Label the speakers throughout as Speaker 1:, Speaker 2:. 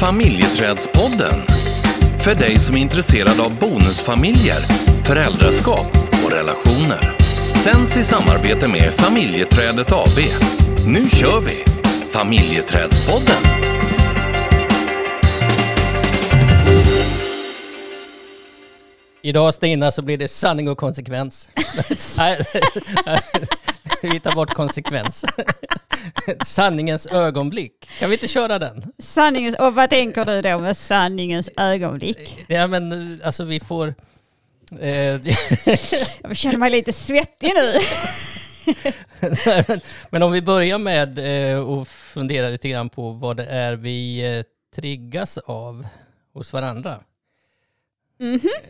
Speaker 1: Familjeträdspodden. För dig som är intresserad av bonusfamiljer, föräldraskap och relationer. Sänds i samarbete med Familjeträdet AB. Nu kör vi! Familjeträdspodden.
Speaker 2: Idag Stina så blir det sanning och konsekvens. Nej, Vi tar bort konsekvens. Sanningens ögonblick. Kan vi inte köra den?
Speaker 3: Sanningens, och vad tänker du då med sanningens ögonblick?
Speaker 2: Ja men alltså vi får... Eh,
Speaker 3: Jag känner mig lite svettig nu.
Speaker 2: Nej, men, men om vi börjar med eh, att fundera lite grann på vad det är vi eh, triggas av hos varandra.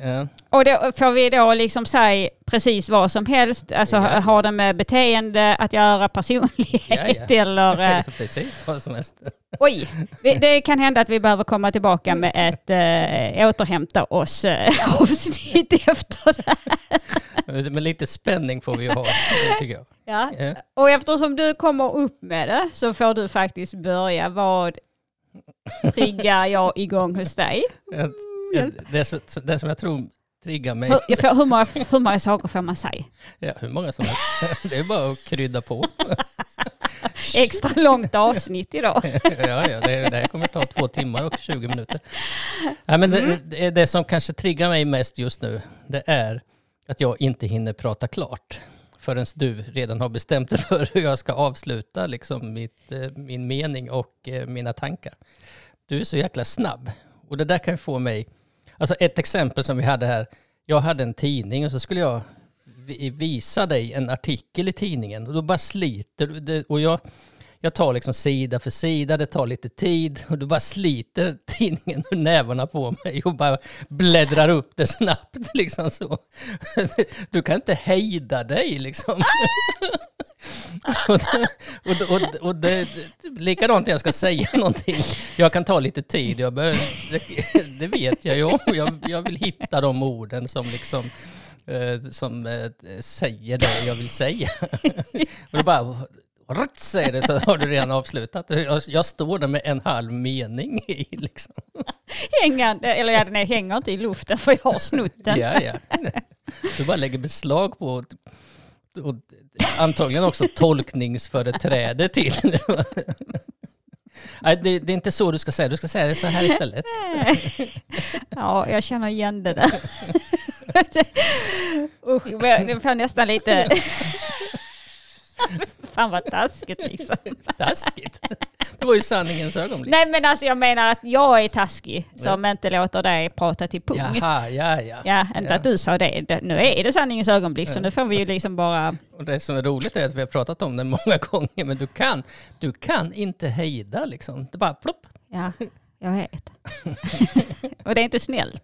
Speaker 2: Ja.
Speaker 3: Och då får vi då liksom säga precis vad som helst, alltså
Speaker 2: Ja.
Speaker 3: har det med beteende att göra, personlighet
Speaker 2: Ja,
Speaker 3: eller... eh,
Speaker 2: Precis, vad som helst.
Speaker 3: oj, det kan hända att vi behöver komma tillbaka med ett eh, återhämta oss eh, avsnitt efter det.
Speaker 2: Men lite spänning får vi ha, tycker jag.
Speaker 3: Ja.
Speaker 2: Ja.
Speaker 3: Och eftersom du kommer upp med det så får du faktiskt börja. Vad triggar jag igång hos dig?
Speaker 2: Jag- Det, som- det som jag tror triggar mig,
Speaker 3: Hur, får, hur, många, hur många saker får man säga?
Speaker 2: ja, hur många som helst, det är bara att krydda på.
Speaker 3: Extra långt avsnitt idag.
Speaker 2: Ja, ja, det, det här kommer ta två timmar och 20 minuter. Nej, men det, det, det som kanske triggar mig mest just nu, det är att jag inte hinner prata klart förrän du redan har bestämt dig för hur jag ska avsluta liksom mitt, eh, min mening och eh, mina tankar. Du är så jäkla snabb. Och det där kan få mig... Alltså ett exempel som vi hade här. Jag hade en tidning och så skulle jag visa dig en artikel i tidningen och då bara sliter du. Det- Och jag, jag tar liksom sida för sida, det tar lite tid och du bara sliter tidningen ur nävarna på mig och bara bläddrar upp det snabbt liksom så. Du kan inte hejda dig liksom och och, och, och det, likadant när jag ska säga någonting. Jag kan ta lite tid, jag behöver, det, det vet jag ju om. Jag, jag vill hitta de orden som liksom eh, som eh, säger det jag vill säga. och då bara Rätt säger det så har du redan avslutat. Jag, står där med en halv mening i liksom.
Speaker 3: Hängande, eller ja, den hänger inte i luften för jag har snott den.
Speaker 2: Ja, ja. Du bara lägger beslag på och, antagligen också tolkningsföreträde till. Nej, det, det är inte så du ska säga. Du ska säga det så här istället.
Speaker 3: Ja, jag känner igen det där. Usch, det får nästan lite... Fan vad taskigt liksom.
Speaker 2: Taskigt. Det var ju sanningens ögonblick.
Speaker 3: Nej men alltså jag menar att jag är taskig som inte låter dig prata till punkt.
Speaker 2: Jaha, ja, ja.
Speaker 3: Ja, inte att du sa. Det- Nu är det sanningens ögonblick så nu får vi ju liksom bara...
Speaker 2: Och det som är roligt är att vi har pratat om det många gånger, men du kan, du kan inte hejda liksom. Det bara plopp.
Speaker 3: Ja, jag vet. Och det är inte snällt.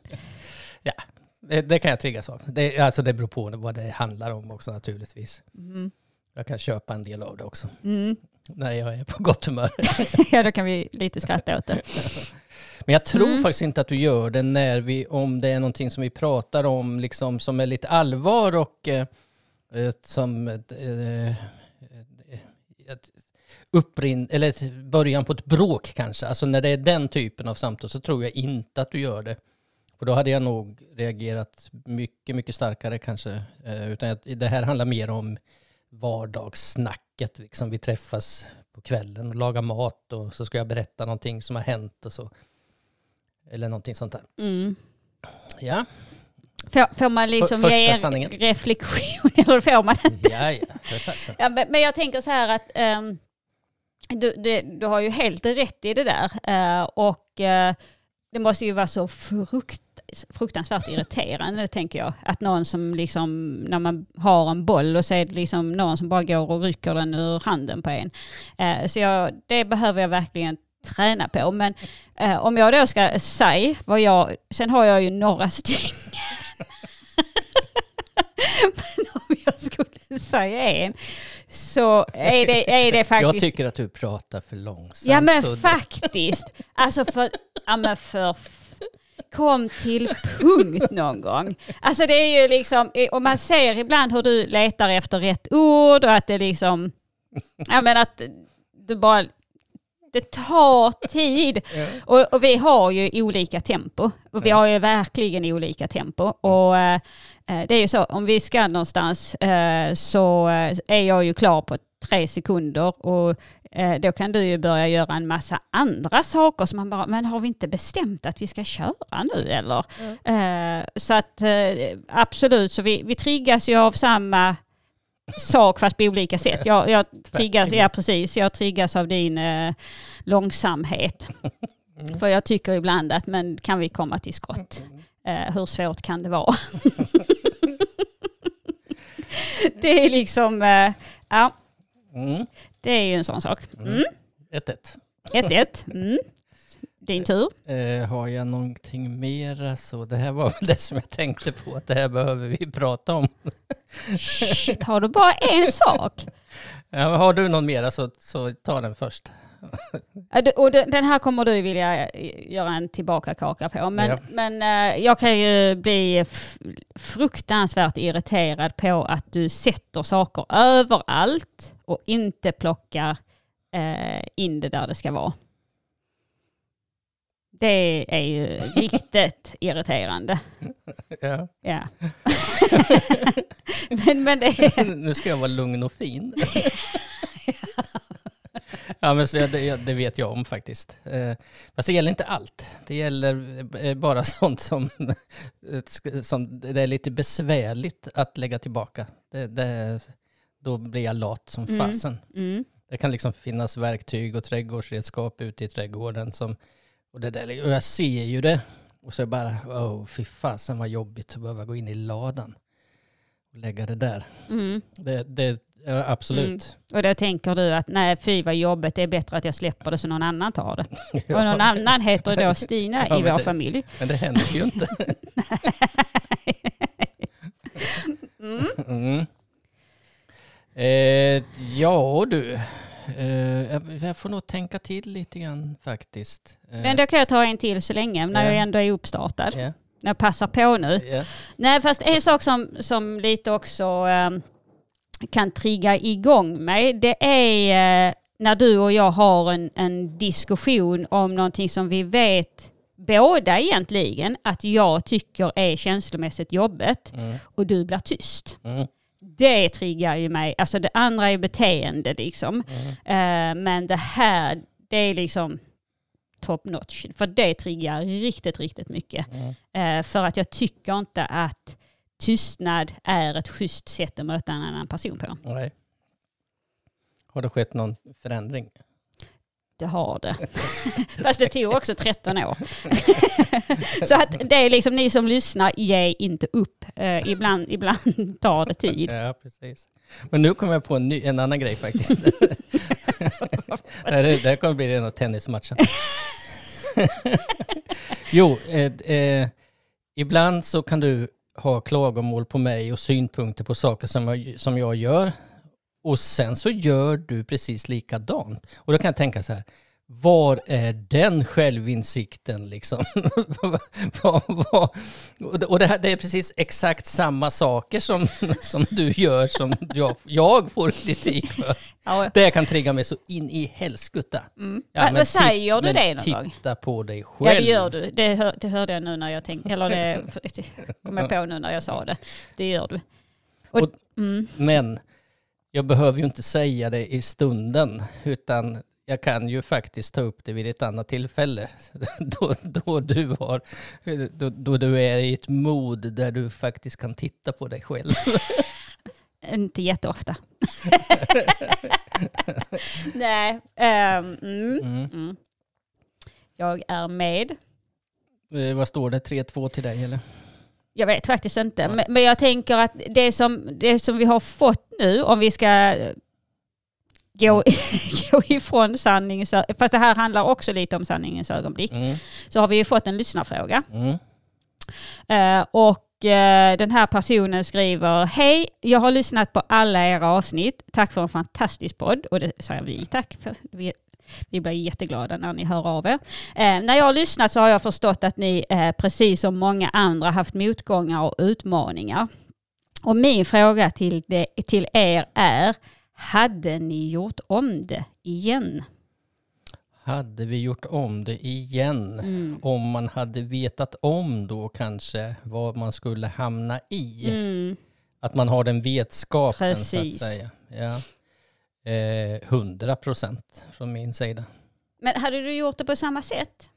Speaker 2: Ja, det, det kan jag triggas av. Det, alltså det beror på vad det handlar om också naturligtvis.
Speaker 3: Mm.
Speaker 2: Jag kan köpa en del av det också.
Speaker 3: Mm.
Speaker 2: När jag är på gott humör.
Speaker 3: Ja, då kan vi lite skratta åt det.
Speaker 2: Men jag tror
Speaker 3: Mm.
Speaker 2: faktiskt inte att du gör det när vi, om det är någonting som vi pratar om liksom, som är lite allvar och eh, eh, som eh, eh, ett upprin, eller början på ett bråk kanske. Alltså när det är den typen av samtal så tror jag inte att du gör det. Och då hade jag nog reagerat mycket, mycket starkare kanske. Eh, utan jag, det här handlar mer om vardagssnacket. Liksom vi träffas på kvällen och lagar mat och så ska jag berätta någonting som har hänt och så. Eller någonting sånt där.
Speaker 3: Mm.
Speaker 2: Ja,
Speaker 3: Får, får man liksom
Speaker 2: första
Speaker 3: ge en
Speaker 2: sanningen.
Speaker 3: reflektion eller får man inte?
Speaker 2: ja, ja.
Speaker 3: Men, men jag tänker så här att ehm, du, det, du har ju helt rätt i det där. eh, och eh, det måste ju vara så frukt, fruktansvärt irriterande tänker jag. Att någon som liksom, när man har en boll och så är det liksom någon som bara går och rycker den ur handen på en. Eh, så jag, det behöver jag verkligen träna på. Men eh, om jag då ska säga vad jag, sen har jag ju några stycken. Men om jag skulle säga en så är det, är det
Speaker 2: Jag
Speaker 3: faktiskt...
Speaker 2: tycker att du pratar för långsamt.
Speaker 3: Ja men faktiskt. Alltså för, ja men för kom till punkt någon gång. Alltså det är ju liksom, och man ser ibland hur du letar efter rätt ord och att det liksom, ja men att du bara Det tar tid.
Speaker 2: Ja.
Speaker 3: Och, och vi har ju olika tempo. Och vi har ju verkligen olika tempo. Och eh, eh, det är ju så, om vi ska någonstans eh, så eh, är jag ju klar på tre sekunder och eh, då kan du ju börja göra en massa andra saker som man bara, men har vi inte bestämt att vi ska köra nu eller? Eh, så att eh, absolut, så vi, vi triggas ju av samma sak fast på olika sätt. Jag, jag triggas, ja precis, jag triggas av din eh, långsamhet. För jag tycker ibland att men kan vi komma till skott? Eh, hur svårt kan det vara? det är liksom, eh, ja,
Speaker 2: Mm.
Speaker 3: det är ju en sån sak. Mm.
Speaker 2: 1-1.
Speaker 3: 1-1. Din tur.
Speaker 2: Eh, har jag någonting mera så det här var väl det som jag tänkte på att det här behöver vi prata om.
Speaker 3: Shit, har du bara en sak?
Speaker 2: Ja, har du någon mera så, så ta den först.
Speaker 3: Och den här kommer du vilja eh, göra en tillbakakaka på. Men,
Speaker 2: Ja.
Speaker 3: men eh, jag kan ju bli fruktansvärt irriterad på att du sätter saker överallt och inte plockar eh, in det där det ska vara. Det är ju riktigt irriterande.
Speaker 2: Ja.
Speaker 3: Ja. men, men det är...
Speaker 2: nu ska jag vara lugn och fin. ja, men så, det, det vet jag om faktiskt. Eh, fast det gäller inte allt. Det gäller eh, bara sånt som, som det är lite besvärligt att lägga tillbaka. Det, det, då blir jag lat som
Speaker 3: Mm.
Speaker 2: fasen.
Speaker 3: Mm.
Speaker 2: Det kan liksom finnas verktyg och trädgårdsredskap ute i trädgården som, och det där, och jag ser ju det. Och så bara, oh fy fasen vad jobbigt att behöva gå in i ladan och lägga det där.
Speaker 3: Mm.
Speaker 2: Det, det ja, absolut.
Speaker 3: Och då tänker du att nej fy vad jobbet, det är bättre att jag släpper det så någon annan tar det.
Speaker 2: Ja,
Speaker 3: Och någon annan heter då Stina
Speaker 2: Ja,
Speaker 3: i vår
Speaker 2: det-
Speaker 3: familj.
Speaker 2: Men det händer ju inte.
Speaker 3: Mm.
Speaker 2: Mm. Eh, ja du, jag- jag får nog tänka till lite grann faktiskt. Eh,
Speaker 3: Men då kan jag ta en till så länge när
Speaker 2: Ja.
Speaker 3: jag ändå är uppstartad. När jag passar på nu.
Speaker 2: ja.
Speaker 3: Nej fast en sak som, som lite också ehm, kan trigga igång mig det är eh, när du och jag har en, en diskussion om någonting som vi vet båda egentligen att jag tycker är känslomässigt jobbigt
Speaker 2: Mm,
Speaker 3: och du blir tyst.
Speaker 2: mm,
Speaker 3: Det triggar ju mig. Alltså det andra är beteende liksom.
Speaker 2: mm.
Speaker 3: Eh, men det här, det är liksom top notch. För det triggar riktigt, riktigt mycket.
Speaker 2: Mm.
Speaker 3: Eh, för att jag tycker inte att tystnad är ett schysst sätt att möta en annan person på.
Speaker 2: Nej. Har det skett någon förändring?
Speaker 3: Det har det. Fast det tog också 13 år. Så att det är liksom ni som lyssnar, ge inte upp. Eh, ibland, ibland tar det tid.
Speaker 2: Ja, precis. Men nu kommer jag på en, ny, en annan grej faktiskt. det, här, det här kommer bli rena tennismatchen. jo, eh, eh, ibland så kan du ha klagomål på mig och synpunkter på saker som jag, som jag gör. Och sen så gör du precis likadant. Och då kan jag tänka så här, var är den självinsikten liksom? Och det- här, det är precis exakt samma saker som, som du gör som jag, jag får kritik för.
Speaker 3: Ja.
Speaker 2: Det kan trigga mig så in i helskutta.
Speaker 3: Mm.
Speaker 2: Ja,
Speaker 3: Men,
Speaker 2: men
Speaker 3: säger du
Speaker 2: men
Speaker 3: det någon gång?
Speaker 2: Titta på dig själv.
Speaker 3: Ja det gör du. Det, hör, det hörde jag nu när jag tänkte, eller det kom jag på nu när jag sa det. Det gör du. Och,
Speaker 2: Och-
Speaker 3: mm,
Speaker 2: Men jag behöver ju inte säga det i stunden, utan jag kan ju faktiskt ta upp det vid ett annat tillfälle. Då, då, du, har, då, då du är i ett mod där du faktiskt kan titta på dig själv.
Speaker 3: inte jätteofta. Nej, ehm, mm,
Speaker 2: Mm.
Speaker 3: mm. Jag är med.
Speaker 2: Eh, vad står det? 3-2 till dig eller?
Speaker 3: Jag vet faktiskt inte. Men, men jag tänker att det som, det som vi har fått nu, om vi ska gå, gå ifrån sanningens fast det här handlar också lite om sanningens ögonblick,
Speaker 2: Mm.
Speaker 3: så har vi ju fått en lyssnarfråga.
Speaker 2: Mm.
Speaker 3: Eh, och eh, den här personen skriver Hej, jag har lyssnat på alla era avsnitt. Tack för en fantastisk podd. Och det säger vi tack för. Vi, vi blir jätteglada när ni hör av er. Eh, när jag har lyssnat så har jag förstått att ni eh, precis som många andra haft motgångar och utmaningar. Och min fråga till, det, till er är, hade ni gjort om det igen?
Speaker 2: hade vi gjort om det igen?
Speaker 3: Mm.
Speaker 2: Om man hade vetat om då kanske vad man skulle hamna i.
Speaker 3: Mm.
Speaker 2: Att man har den vetskapen
Speaker 3: Precis.
Speaker 2: så att säga. Ja. Eh, 100 procent från min sida.
Speaker 3: Men hade du gjort det på samma sätt?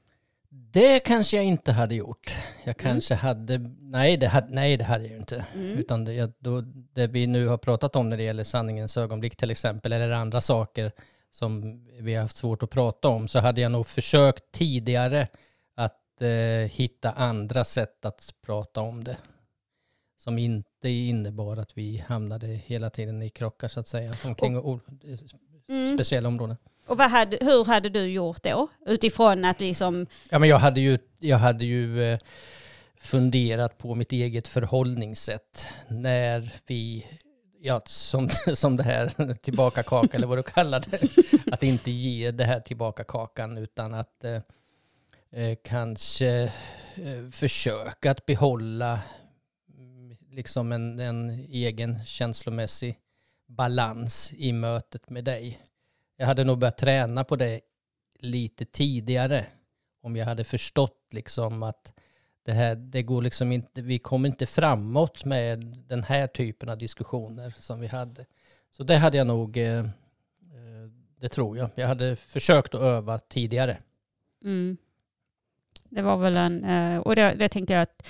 Speaker 2: Det kanske jag inte hade gjort. Jag
Speaker 3: Mm.
Speaker 2: kanske hade... Nej det hade, nej, det hade jag ju inte.
Speaker 3: Mm.
Speaker 2: Utan det, då, det vi nu har pratat om när det gäller sanningens ögonblick till exempel, eller andra saker som vi har haft svårt att prata om, så hade jag nog försökt tidigare att eh, hitta andra sätt att prata om det. Som inte innebar att vi hamnade hela tiden i krockar så att säga, omkring o-
Speaker 3: Mm.
Speaker 2: speciella områden.
Speaker 3: Och hade, hur hade du gjort då? Utifrån att liksom...
Speaker 2: Ja, men jag hade ju, jag hade ju eh, funderat på mitt eget förhållningssätt när vi, ja, som, som det här tillbaka kaka eller vad du kallar det, att inte ge det här tillbaka kakan utan att eh, eh, kanske eh, försöka att behålla liksom en, en egen känslomässig balans i mötet med dig. Jag hade nog börjat träna på det lite tidigare om jag hade förstått liksom att det här, det går liksom inte, vi kommer inte framåt med den här typen av diskussioner som vi hade. Så det hade jag nog, eh, eh, det tror jag. Jag hade försökt att öva tidigare.
Speaker 3: Mm. Det var väl en... Eh, och det, det tänkte jag att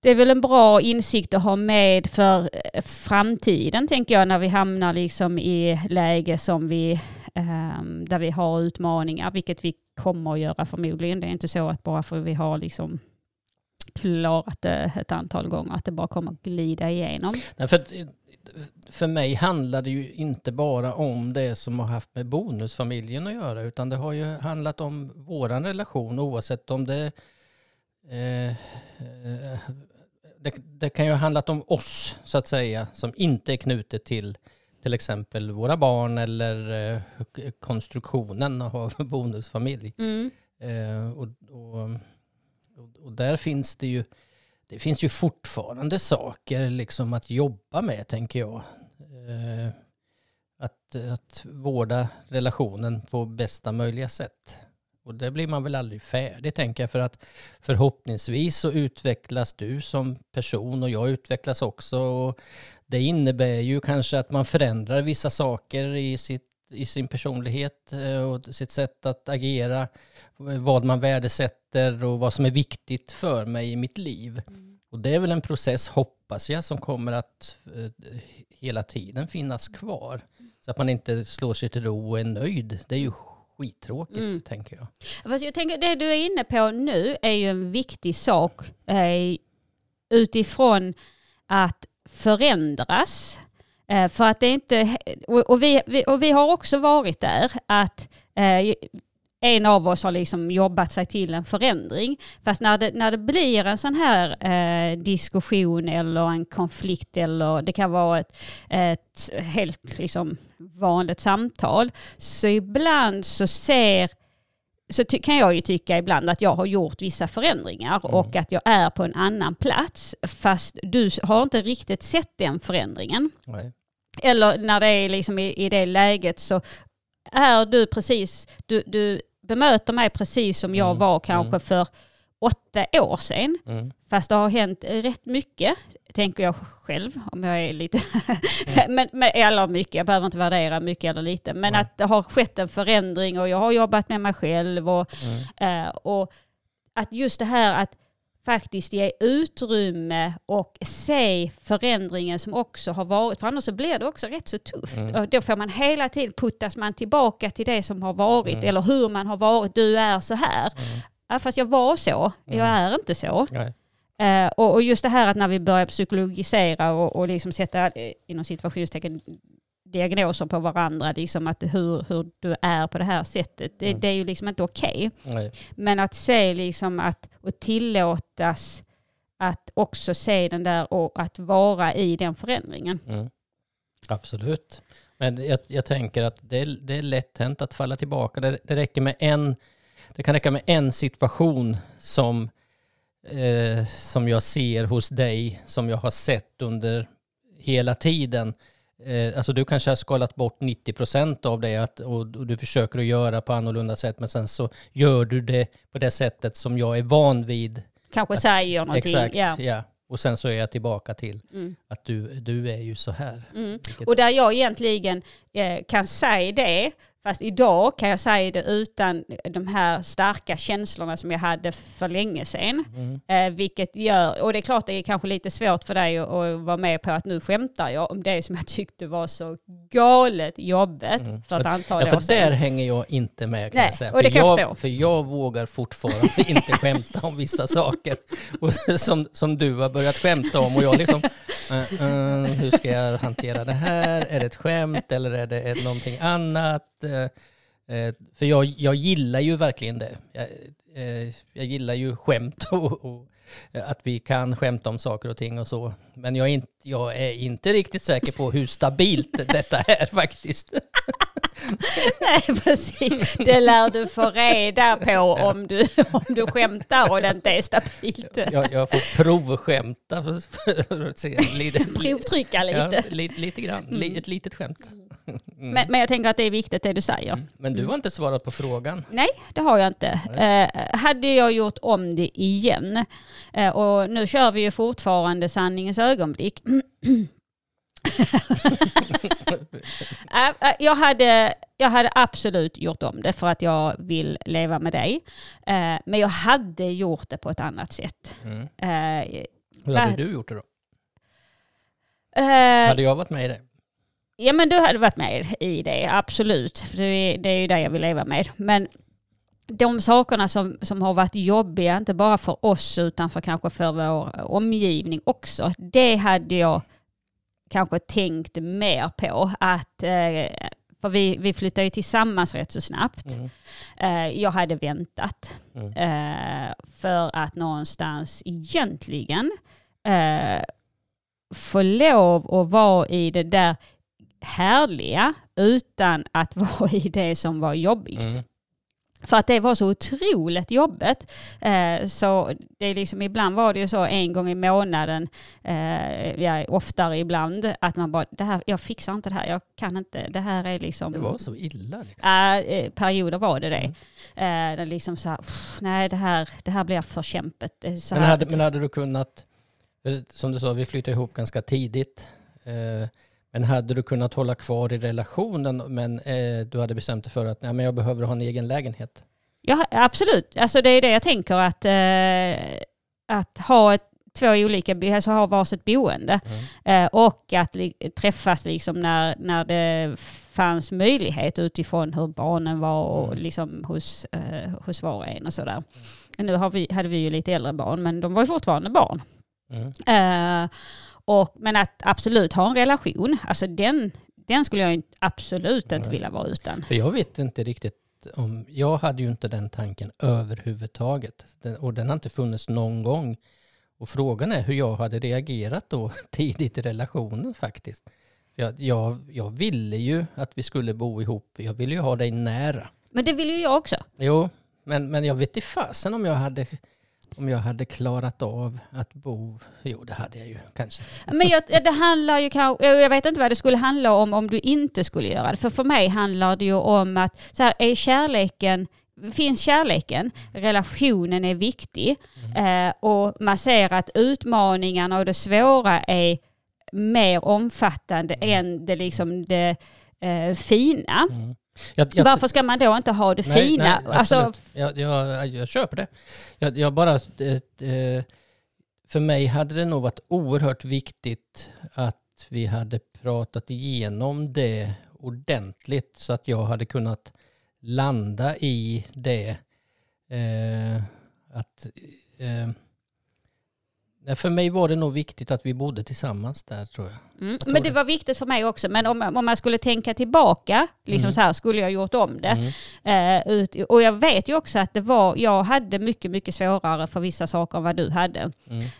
Speaker 3: det är väl en bra insikt att ha med för eh, framtiden, tänker jag, när vi hamnar liksom i läge som vi, ehm, där vi har utmaningar, vilket vi kommer att göra förmodligen. Det är inte så att bara för vi har liksom klarat det ett antal gånger, att det bara kommer att glida igenom.
Speaker 2: Nej, för, för mig handlar det ju inte bara om det som har haft med bonusfamiljen att göra, utan det har ju handlat om våran relation oavsett om det eh, eh det, det kan ju ha handlat om oss, så att säga, som inte är knutet till till exempel våra barn eller eh, konstruktionen av bonusfamilj.
Speaker 3: Mm.
Speaker 2: Eh, och, och, och, där finns det ju, det finns ju fortfarande saker liksom att jobba med, tänker jag. Eh, att, att vårda relationen på bästa möjliga sätt. Och det blir man väl aldrig färdig, tänker jag, för att förhoppningsvis så utvecklas du som person och jag utvecklas också. Och det innebär ju kanske att man förändrar vissa saker i, sitt, i sin personlighet eh, och sitt sätt att agera, vad man värdesätter och vad som är viktigt för mig i mitt liv. Och det är väl en process, hoppas jag, som kommer att eh, hela tiden finnas kvar. Så att man inte slår sig till ro och är nöjd. Det är ju skittråkigt,
Speaker 3: Mm.
Speaker 2: tänker jag.
Speaker 3: Fast jag tänker det du är inne på nu är ju en viktig sak eh, utifrån att förändras. Eh, för att det inte, och, och, vi, vi, och vi har också varit där att eh, en av oss har liksom jobbat sig till en förändring. Fast när det, när det blir en sån här eh, diskussion eller en konflikt eller det kan vara ett, ett helt liksom vanligt samtal. Så ibland så ser så kan jag ju tycka ibland att jag har gjort vissa förändringar och att jag är på en annan plats fast du har inte riktigt sett den förändringen.
Speaker 2: Nej.
Speaker 3: Eller när det är liksom i, i det läget så är du precis, du, du bemöter mig precis som jag
Speaker 2: Mm,
Speaker 3: var kanske
Speaker 2: mm.
Speaker 3: för åtta år sedan.
Speaker 2: Mm.
Speaker 3: Fast det har hänt rätt mycket, tänker jag själv, om jag är lite... men, men, eller mycket, jag behöver inte värdera mycket eller lite. Men
Speaker 2: Nej.
Speaker 3: att det har skett en förändring och jag har jobbat med mig själv. Och,
Speaker 2: Mm.
Speaker 3: eh, och att just det här att faktiskt ge utrymme och se förändringen som också har varit. För annars så blir det också rätt så tufft.
Speaker 2: Mm.
Speaker 3: Och då får man hela tiden puttas man tillbaka till det som har varit
Speaker 2: Mm.
Speaker 3: eller hur man har varit. Du är så här.
Speaker 2: Mm.
Speaker 3: Ja, fast jag var så, jag
Speaker 2: Mm.
Speaker 3: är inte så. Eh, och, och just det här att när vi börjar psykologisera och, och liksom sätta eh, inom situationstecken diagnoser på varandra, liksom att hur, hur du är på det här sättet, det,
Speaker 2: Mm.
Speaker 3: det är ju liksom inte okej.
Speaker 2: Nej.
Speaker 3: Men att se liksom att, och tillåtas att också se den där och att vara i den förändringen.
Speaker 2: Mm. Absolut. Men jag, jag tänker att det är, det är lätt hänt att falla tillbaka. Det, det, räcker med en, det kan räcka med en situation som, eh, som jag ser hos dig, som jag har sett under hela tiden, eh, alltså du kanske har skalat bort 90% av det att, och, och du försöker att göra på annorlunda sätt men sen så gör du det på det sättet som jag är van vid.
Speaker 3: Kanske säger någonting.
Speaker 2: Exakt,
Speaker 3: Ja.
Speaker 2: ja. Och sen så är jag tillbaka till
Speaker 3: Mm.
Speaker 2: att du, du är ju så här.
Speaker 3: Mm. Och där jag egentligen eh, kan säga det, fast idag kan jag säga det utan de här starka känslorna som jag hade för länge sedan.
Speaker 2: Mm.
Speaker 3: Eh, vilket gör, och det är klart det är kanske lite svårt för dig att, att vara med på att nu skämtar jag om det som jag tyckte var så galet jobbigt
Speaker 2: Mm.
Speaker 3: för ett antal
Speaker 2: Ja, för
Speaker 3: år sedan.
Speaker 2: där hänger jag inte med kan
Speaker 3: Nej,
Speaker 2: jag säga.
Speaker 3: och det kan jag
Speaker 2: jag, för jag vågar fortfarande inte skämta om vissa saker. Och som, som du har börjat skämta om och jag liksom, eh, eh, hur ska jag hantera det här? Är det ett skämt eller är det någonting annat? Eh, eh, för jag, jag gillar ju verkligen det. Jag, eh, jag gillar ju skämt och, och att vi kan skämta om saker och ting och så. Men jag är, inte, jag är inte riktigt säker på hur stabilt detta är faktiskt.
Speaker 3: Nej, precis. Det lär du få reda på om du, om du skämtar och det inte är stabilt.
Speaker 2: Jag, jag får provskämta för, att se. Lite,
Speaker 3: Provtrycka
Speaker 2: ja,
Speaker 3: lite.
Speaker 2: lite, lite grann. Li- Ett litet skämt. Mm.
Speaker 3: Men, men jag tänker att det är viktigt det du säger.
Speaker 2: Men du har inte svarat på frågan.
Speaker 3: Nej, det har jag inte. Eh, hade jag gjort om det igen, eh, och nu kör vi ju fortfarande sanningens ögonblick. Eh, eh, jag, hade, jag hade absolut gjort om det för att jag vill leva med dig. Eh, men jag hade gjort det på ett annat sätt.
Speaker 2: Mm.
Speaker 3: Eh,
Speaker 2: Hur hade du gjort det då? Hade jag varit med i det?
Speaker 3: Ja men du hade varit med i det, absolut. För det är, ju det jag vill leva med. Men de sakerna som, som har varit jobbiga, inte bara för oss utan för kanske för vår omgivning också, det hade jag kanske tänkt mer på. Att, eh, för vi, vi flyttade ju tillsammans rätt så snabbt.
Speaker 2: Mm.
Speaker 3: Eh, jag hade väntat
Speaker 2: Mm.
Speaker 3: eh, för att någonstans egentligen få lov att vara i det där härliga utan att vara i det som var jobbigt.
Speaker 2: Mm.
Speaker 3: För att det var så otroligt jobbigt. Eh, så det är liksom, ibland var det ju så en gång i månaden, eh, ja, oftare ibland, att man bara, det här, jag fixar inte det här, jag kan inte, det här är liksom...
Speaker 2: Det var så illa. Liksom.
Speaker 3: Eh, perioder var det det. Eh, det liksom så här, "Pff, nej det här, det här blir för kämpigt.
Speaker 2: Men hade, men hade du kunnat, som du sa, vi flyttade ihop ganska tidigt. Eh, men hade du kunnat hålla kvar i relationen men eh, du hade bestämt dig för att nej, men jag behöver ha en egen lägenhet?
Speaker 3: Ja, absolut. Alltså det är det jag tänker att, eh, att ha ett, två olika, alltså ha varsitt boende
Speaker 2: Mm.
Speaker 3: eh, och att li, träffas liksom när, när det fanns möjlighet utifrån hur barnen var och
Speaker 2: Mm.
Speaker 3: liksom hos, eh, hos var och en och sådär. Nu har vi, hade vi ju lite äldre barn men de var ju fortfarande barn.
Speaker 2: Mm.
Speaker 3: Eh, och, men att absolut ha en relation, alltså den, den skulle jag absolut inte vilja vara utan.
Speaker 2: För jag vet inte riktigt om, jag hade ju inte den tanken överhuvudtaget. Den, och den har inte funnits någon gång. Och frågan är hur jag hade reagerat då tidigt i relationen faktiskt. Jag, jag, jag ville ju att vi skulle bo ihop. Jag ville ju ha dig nära.
Speaker 3: Men det vill ju jag också.
Speaker 2: Jo, men, men jag vet inte fasen om jag hade om jag hade klarat av att bo. Jo, det hade jag ju kanske.
Speaker 3: Men jag, det handlar ju kanske, jag vet inte vad det skulle handla om om du inte skulle göra det. För för mig handlar det ju om att så här, är kärleken, finns kärleken, relationen är viktig eh, och man ser att utmaningarna och det svåra är mer omfattande än det, liksom det eh, fina.
Speaker 2: Mm. Jag, jag,
Speaker 3: Varför ska man då inte ha det
Speaker 2: Nej,
Speaker 3: fina?
Speaker 2: nej,
Speaker 3: alltså,
Speaker 2: jag, jag, jag köper det. Jag, jag bara, eh, eh, för mig hade det nog varit oerhört viktigt att vi hade pratat igenom det ordentligt så att jag hade kunnat landa i det. Eh, att, eh, för mig var det nog viktigt att vi bodde tillsammans där tror jag.
Speaker 3: mm,
Speaker 2: tror
Speaker 3: men det
Speaker 2: det.
Speaker 3: var viktigt för mig också. Men om, om man skulle tänka tillbaka, liksom
Speaker 2: Mm.
Speaker 3: så här, skulle jag gjort om det?
Speaker 2: Mm.
Speaker 3: Eh, ut, och jag vet ju också att det var, jag hade mycket, mycket svårare för vissa saker än vad du hade.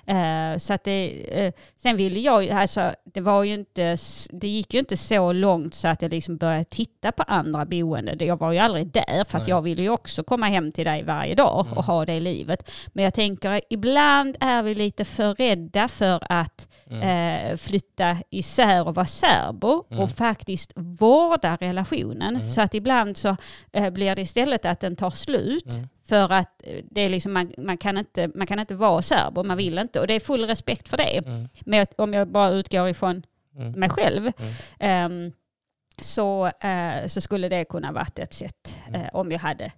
Speaker 2: Mm.
Speaker 3: Eh, så att det, eh, sen ville jag alltså det var ju inte, det gick ju inte så långt så att jag liksom började titta på andra boenden. Jag var ju aldrig där för jag ville ju också komma hem till dig varje dag
Speaker 2: Mm.
Speaker 3: och ha det livet. Men jag tänker ibland är vi lite för rädda för att
Speaker 2: Mm.
Speaker 3: eh, flytta isär och vara särbo
Speaker 2: Mm.
Speaker 3: och faktiskt vårda relationen.
Speaker 2: Mm.
Speaker 3: Så att ibland så eh, blir det istället att den tar slut.
Speaker 2: Mm.
Speaker 3: För att eh, det är liksom, man, man, kan inte, man kan inte vara särbo, man vill inte. Och det är full respekt för det.
Speaker 2: Mm.
Speaker 3: Men om jag bara utgår ifrån
Speaker 2: Mm.
Speaker 3: mig själv ehm, så, eh, så skulle det kunna varit ett sätt eh, om jag hade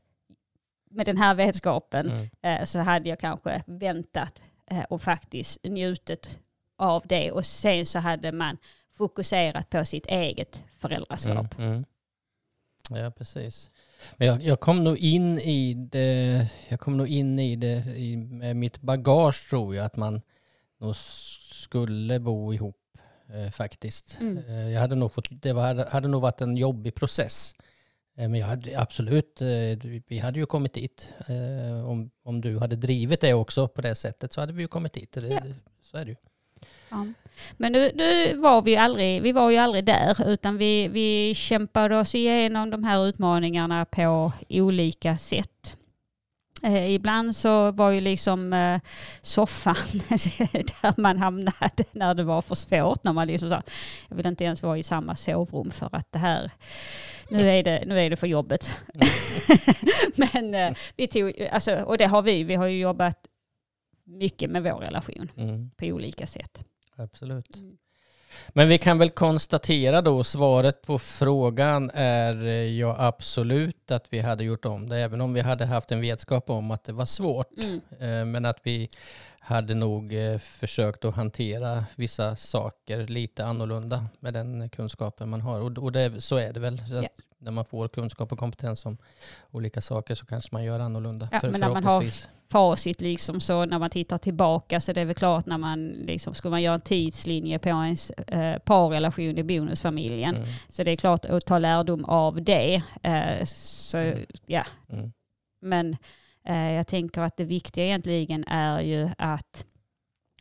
Speaker 3: med den här vetskapen
Speaker 2: Mm.
Speaker 3: eh, så hade jag kanske väntat och faktiskt njutit av det och sen så hade man fokuserat på sitt eget föräldraskap.
Speaker 2: Mm, mm. Ja, precis. Men jag, jag kom nog in i det, jag kom nog in i det i, med mitt bagage tror jag, att man nog skulle bo ihop eh, faktiskt.
Speaker 3: Mm.
Speaker 2: Eh, jag hade nog fått, det var, hade nog varit en jobbig process. Eh, men jag hade absolut, eh, vi hade ju kommit dit. Eh, om, om du hade drivit det också på det sättet så hade vi ju kommit dit. Det,
Speaker 3: Ja.
Speaker 2: Så är det ju.
Speaker 3: Ja. Men nu, nu var vi ju aldrig, vi var ju aldrig där utan vi, vi kämpade oss igenom de här utmaningarna på olika sätt. Eh, ibland så var ju liksom eh, soffan där man hamnade när det var för svårt. När man liksom sa, jag vill inte ens vara i samma sovrum för att det här, nu är det, nu är det för jobbet. Men eh, vi tog, alltså, och det har vi, vi har ju jobbat mycket med vår relation
Speaker 2: Mm,
Speaker 3: på olika sätt.
Speaker 2: absolut.
Speaker 3: Mm.
Speaker 2: Men vi kan väl konstatera då, svaret på frågan är eh, ja absolut att vi hade gjort om det, även om vi hade haft en vetskap om att det var svårt.
Speaker 3: Mm.
Speaker 2: Eh, Men att vi hade nog eh, försökt att hantera vissa saker lite annorlunda med den kunskapen man har. Och, och det, så är det väl.
Speaker 3: Ja.
Speaker 2: När man får kunskap och kompetens om olika saker så kanske man gör annorlunda.
Speaker 3: Ja,
Speaker 2: för,
Speaker 3: men när man har-. Facit liksom så när man tittar tillbaka så det är väl klart när man liksom, ska man göra en tidslinje på ens eh, parrelation i bonusfamiljen.
Speaker 2: Mm,
Speaker 3: Så det är klart att ta lärdom av det. Eh, så
Speaker 2: Mm.
Speaker 3: ja,
Speaker 2: mm,
Speaker 3: men jag tänker att det viktiga egentligen är ju att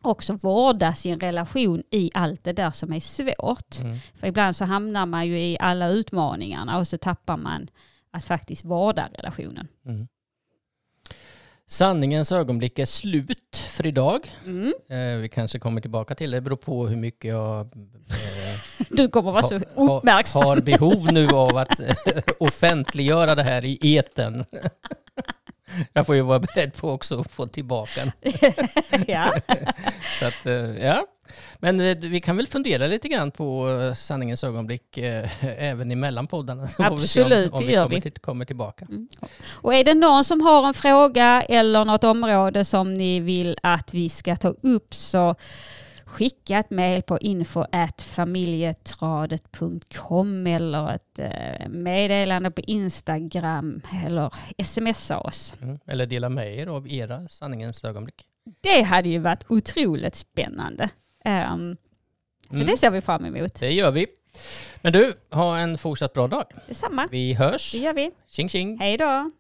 Speaker 3: också vårda sin relation i allt det där som är svårt.
Speaker 2: mm.
Speaker 3: För ibland så hamnar man ju i alla utmaningarna och så tappar man att faktiskt vårda relationen.
Speaker 2: Mm. Sanningens ögonblick är slut för idag.
Speaker 3: Mm.
Speaker 2: Eh, vi kanske kommer tillbaka till det. Det beror på hur mycket jag eh,
Speaker 3: Du kommer vara så
Speaker 2: ha- ha-
Speaker 3: uppmärksam.
Speaker 2: har behov nu av att eh, offentliggöra det här i eten. Jag får ju vara beredd på också att få tillbaka den.
Speaker 3: ja.
Speaker 2: Så att, eh, ja. Men eh, vi kan väl fundera lite grann på eh, sanningens ögonblick eh, även emellan poddarna. Så vi
Speaker 3: Absolut,
Speaker 2: om, om
Speaker 3: det
Speaker 2: vi
Speaker 3: gör
Speaker 2: kommer,
Speaker 3: vi.
Speaker 2: till, kommer tillbaka.
Speaker 3: Och är det någon som har en fråga eller något område som ni vill att vi ska ta upp så skicka ett mejl på info familjetradet.com eller ett eh, meddelande på Instagram eller smsa oss.
Speaker 2: Mm. Eller dela med er av era sanningens ögonblick.
Speaker 3: Det hade ju varit otroligt spännande. Ehm, så
Speaker 2: Mm.
Speaker 3: det ser vi fram emot.
Speaker 2: Det gör vi. Men du, ha en fortsatt bra dag.
Speaker 3: Detsamma.
Speaker 2: Vi hörs.
Speaker 3: Det gör vi.
Speaker 2: Tjing tjing!
Speaker 3: Hej då!